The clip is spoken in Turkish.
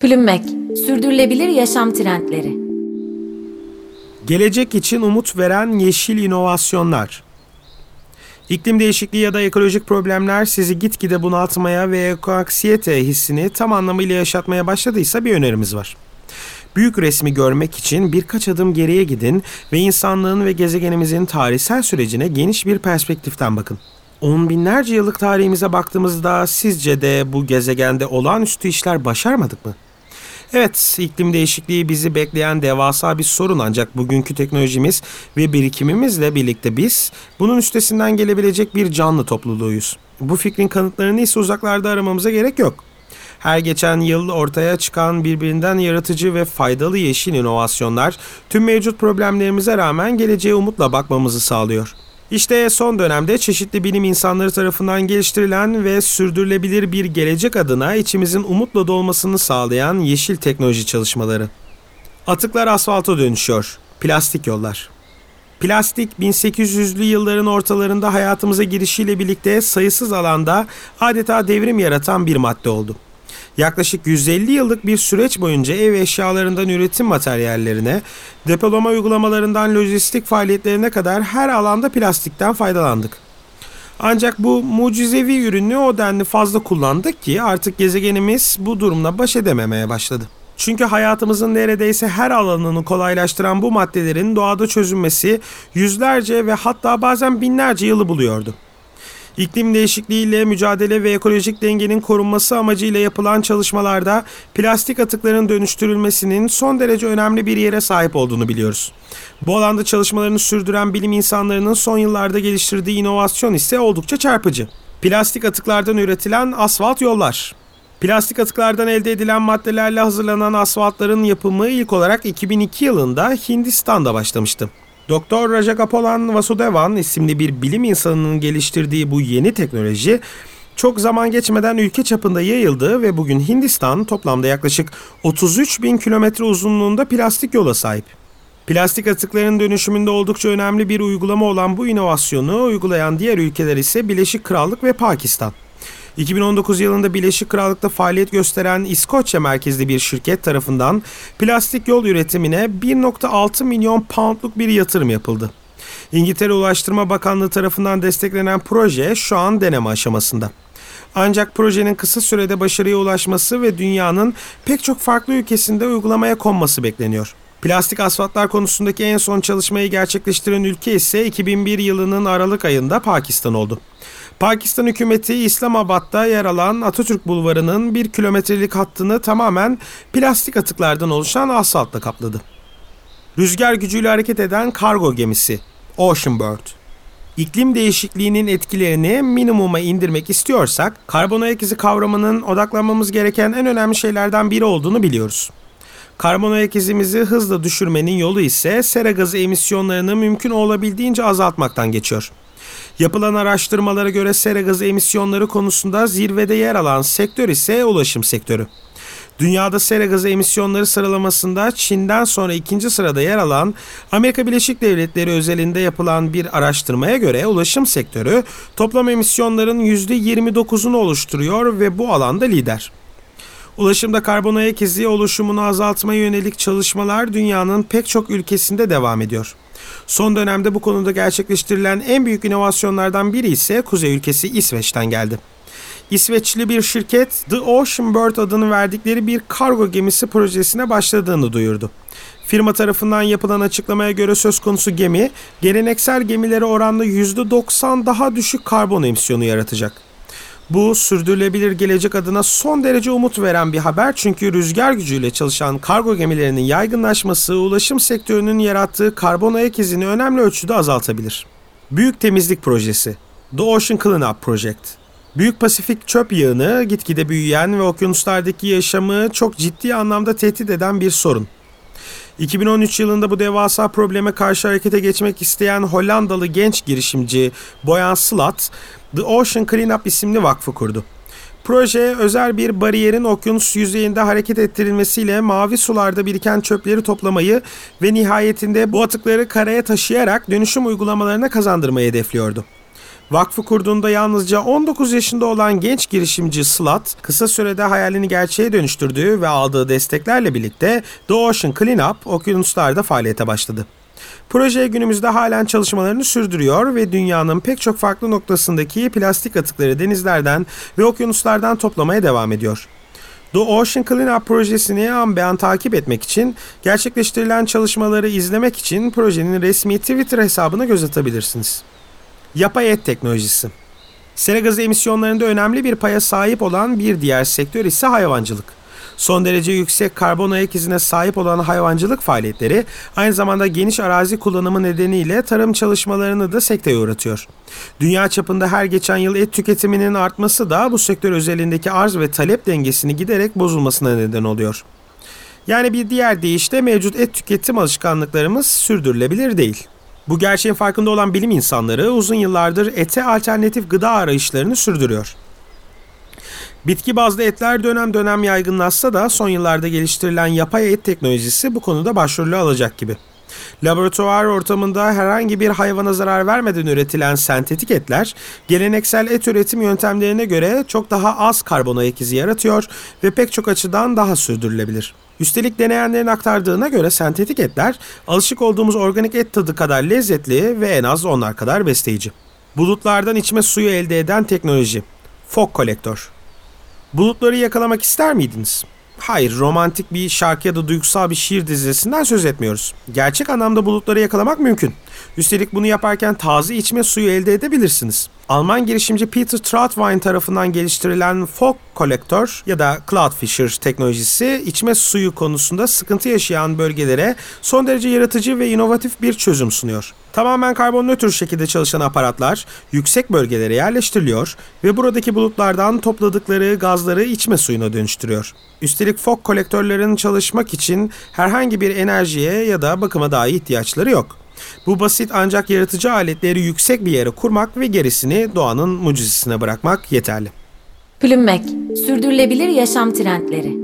Plümmek, sürdürülebilir yaşam trendleri. Gelecek için umut veren yeşil inovasyonlar. İklim değişikliği ya da ekolojik problemler sizi gitgide bunaltmaya ve ekoaksiyete hissini tam anlamıyla yaşatmaya başladıysa bir önerimiz var. Büyük resmi görmek için birkaç adım geriye gidin ve insanlığın ve gezegenimizin tarihsel sürecine geniş bir perspektiften bakın. On binlerce yıllık tarihimize baktığımızda sizce de bu gezegende olağanüstü işler başarmadık mı? Evet, iklim değişikliği bizi bekleyen devasa bir sorun ancak bugünkü teknolojimiz ve birikimimizle birlikte biz bunun üstesinden gelebilecek bir canlı topluluğuyuz. Bu fikrin kanıtlarını ise uzaklarda aramamıza gerek yok. Her geçen yıl ortaya çıkan birbirinden yaratıcı ve faydalı yeşil inovasyonlar tüm mevcut problemlerimize rağmen geleceğe umutla bakmamızı sağlıyor. İşte son dönemde çeşitli bilim insanları tarafından geliştirilen ve sürdürülebilir bir gelecek adına içimizin umutla dolmasını sağlayan yeşil teknoloji çalışmaları. Atıklar asfalta dönüşüyor. Plastik yollar. Plastik 1800'lü yılların ortalarında hayatımıza girişiyle birlikte sayısız alanda adeta devrim yaratan bir madde oldu. Yaklaşık 150 yıllık bir süreç boyunca ev eşyalarından üretim materyallerine, depolama uygulamalarından lojistik faaliyetlerine kadar her alanda plastikten faydalandık. Ancak bu mucizevi ürünü o denli fazla kullandık ki artık gezegenimiz bu durumla baş edememeye başladı. Çünkü hayatımızın neredeyse her alanını kolaylaştıran bu maddelerin doğada çözülmesi yüzlerce ve hatta bazen binlerce yılı buluyordu. İklim değişikliğiyle mücadele ve ekolojik dengenin korunması amacıyla yapılan çalışmalarda plastik atıkların dönüştürülmesinin son derece önemli bir yere sahip olduğunu biliyoruz. Bu alanda çalışmalarını sürdüren bilim insanlarının son yıllarda geliştirdiği inovasyon ise oldukça çarpıcı. Plastik atıklardan üretilen asfalt yollar. Plastik atıklardan elde edilen maddelerle hazırlanan asfaltların yapımı ilk olarak 2002 yılında Hindistan'da başlamıştı. Doktor Rajagapolan Vasudevan isimli bir bilim insanının geliştirdiği bu yeni teknoloji çok zaman geçmeden ülke çapında yayıldı ve bugün Hindistan toplamda yaklaşık 33 bin kilometre uzunluğunda plastik yola sahip. Plastik atıkların dönüşümünde oldukça önemli bir uygulama olan bu inovasyonu uygulayan diğer ülkeler ise Birleşik Krallık ve Pakistan. 2019 yılında Birleşik Krallık'ta faaliyet gösteren İskoçya merkezli bir şirket tarafından plastik yol üretimine 1.6 milyon poundluk bir yatırım yapıldı. İngiltere Ulaştırma Bakanlığı tarafından desteklenen proje şu an deneme aşamasında. Ancak projenin kısa sürede başarıya ulaşması ve dünyanın pek çok farklı ülkesinde uygulamaya konması bekleniyor. Plastik asfaltlar konusundaki en son çalışmayı gerçekleştiren ülke ise 2001 yılının Aralık ayında Pakistan oldu. Pakistan hükümeti İslamabad'da yer alan Atatürk Bulvarı'nın bir kilometrelik hattını tamamen plastik atıklardan oluşan asfaltla kapladı. Rüzgar gücüyle hareket eden kargo gemisi Ocean Bird. İklim değişikliğinin etkilerini minimuma indirmek istiyorsak karbon ayak izi kavramının odaklanmamız gereken en önemli şeylerden biri olduğunu biliyoruz. Karbon ayak izimizi hızla düşürmenin yolu ise sera gazı emisyonlarını mümkün olabildiğince azaltmaktan geçiyor. Yapılan araştırmalara göre sera gazı emisyonları konusunda zirvede yer alan sektör ise ulaşım sektörü. Dünyada sera gazı emisyonları sıralamasında Çin'den sonra ikinci sırada yer alan Amerika Birleşik Devletleri özelinde yapılan bir araştırmaya göre ulaşım sektörü toplam emisyonların %29'unu oluşturuyor ve bu alanda lider. Ulaşımda karbon ayak izi oluşumunu azaltmaya yönelik çalışmalar dünyanın pek çok ülkesinde devam ediyor. Son dönemde bu konuda gerçekleştirilen en büyük inovasyonlardan biri ise kuzey ülkesi İsveç'ten geldi. İsveçli bir şirket The Ocean Bird adını verdikleri bir kargo gemisi projesine başladığını duyurdu. Firma tarafından yapılan açıklamaya göre söz konusu gemi, geleneksel gemilere oranla %90 daha düşük karbon emisyonu yaratacak. Bu sürdürülebilir gelecek adına son derece umut veren bir haber çünkü rüzgar gücüyle çalışan kargo gemilerinin yaygınlaşması ulaşım sektörünün yarattığı karbon ayak izini önemli ölçüde azaltabilir. Büyük Temizlik Projesi The Ocean Cleanup Project Büyük Pasifik çöp yığını gitgide büyüyen ve okyanuslardaki yaşamı çok ciddi anlamda tehdit eden bir sorun. 2013 yılında bu devasa probleme karşı harekete geçmek isteyen Hollandalı genç girişimci Boyan Slat, The Ocean Cleanup isimli vakfı kurdu. Proje özel bir bariyerin okyanus yüzeyinde hareket ettirilmesiyle mavi sularda biriken çöpleri toplamayı ve nihayetinde bu atıkları karaya taşıyarak dönüşüm uygulamalarına kazandırmayı hedefliyordu. Vakfı kurduğunda yalnızca 19 yaşında olan genç girişimci Slat, kısa sürede hayalini gerçeğe dönüştürdüğü ve aldığı desteklerle birlikte The Ocean Cleanup okyanuslarda faaliyete başladı. Proje günümüzde halen çalışmalarını sürdürüyor ve dünyanın pek çok farklı noktasındaki plastik atıkları denizlerden ve okyanuslardan toplamaya devam ediyor. The Ocean Cleanup projesini an be an takip etmek için, gerçekleştirilen çalışmaları izlemek için projenin resmi Twitter hesabına göz atabilirsiniz. Yapay et teknolojisi Sera gazı emisyonlarında önemli bir paya sahip olan bir diğer sektör ise hayvancılık. Son derece yüksek karbon ayak izine sahip olan hayvancılık faaliyetleri aynı zamanda geniş arazi kullanımı nedeniyle tarım çalışmalarını da sekteye uğratıyor. Dünya çapında her geçen yıl et tüketiminin artması da bu sektör özelindeki arz ve talep dengesini giderek bozulmasına neden oluyor. Yani bir diğer deyişle mevcut et tüketim alışkanlıklarımız sürdürülebilir değil. Bu gerçeğin farkında olan bilim insanları uzun yıllardır ete alternatif gıda arayışlarını sürdürüyor. Bitki bazlı etler dönem dönem yaygınlaşsa da son yıllarda geliştirilen yapay et teknolojisi bu konuda başrolü alacak gibi. Laboratuvar ortamında herhangi bir hayvana zarar vermeden üretilen sentetik etler, geleneksel et üretim yöntemlerine göre çok daha az karbon ayak izi yaratıyor ve pek çok açıdan daha sürdürülebilir. Üstelik deneyenlerin aktardığına göre sentetik etler alışık olduğumuz organik et tadı kadar lezzetli ve en az onlar kadar besleyici. Bulutlardan içme suyu elde eden teknoloji. Fog kolektör. Bulutları yakalamak ister miydiniz? Hayır, romantik bir şarkı ya da duygusal bir şiir dizisinden söz etmiyoruz. Gerçek anlamda bulutları yakalamak mümkün. Üstelik bunu yaparken taze içme suyu elde edebilirsiniz. Alman girişimci Peter Trautwein tarafından geliştirilen Fog Collector ya da Cloudfisher teknolojisi içme suyu konusunda sıkıntı yaşayan bölgelere son derece yaratıcı ve inovatif bir çözüm sunuyor. Tamamen karbon nötr şekilde çalışan aparatlar yüksek bölgelere yerleştiriliyor ve buradaki bulutlardan topladıkları gazları içme suyuna dönüştürüyor. Üstelik fog kolektörlerin çalışmak için herhangi bir enerjiye ya da bakıma dahi ihtiyaçları yok. Bu basit ancak yaratıcı aletleri yüksek bir yere kurmak ve gerisini doğanın mucizesine bırakmak yeterli. Plümmek, sürdürülebilir yaşam trendleri.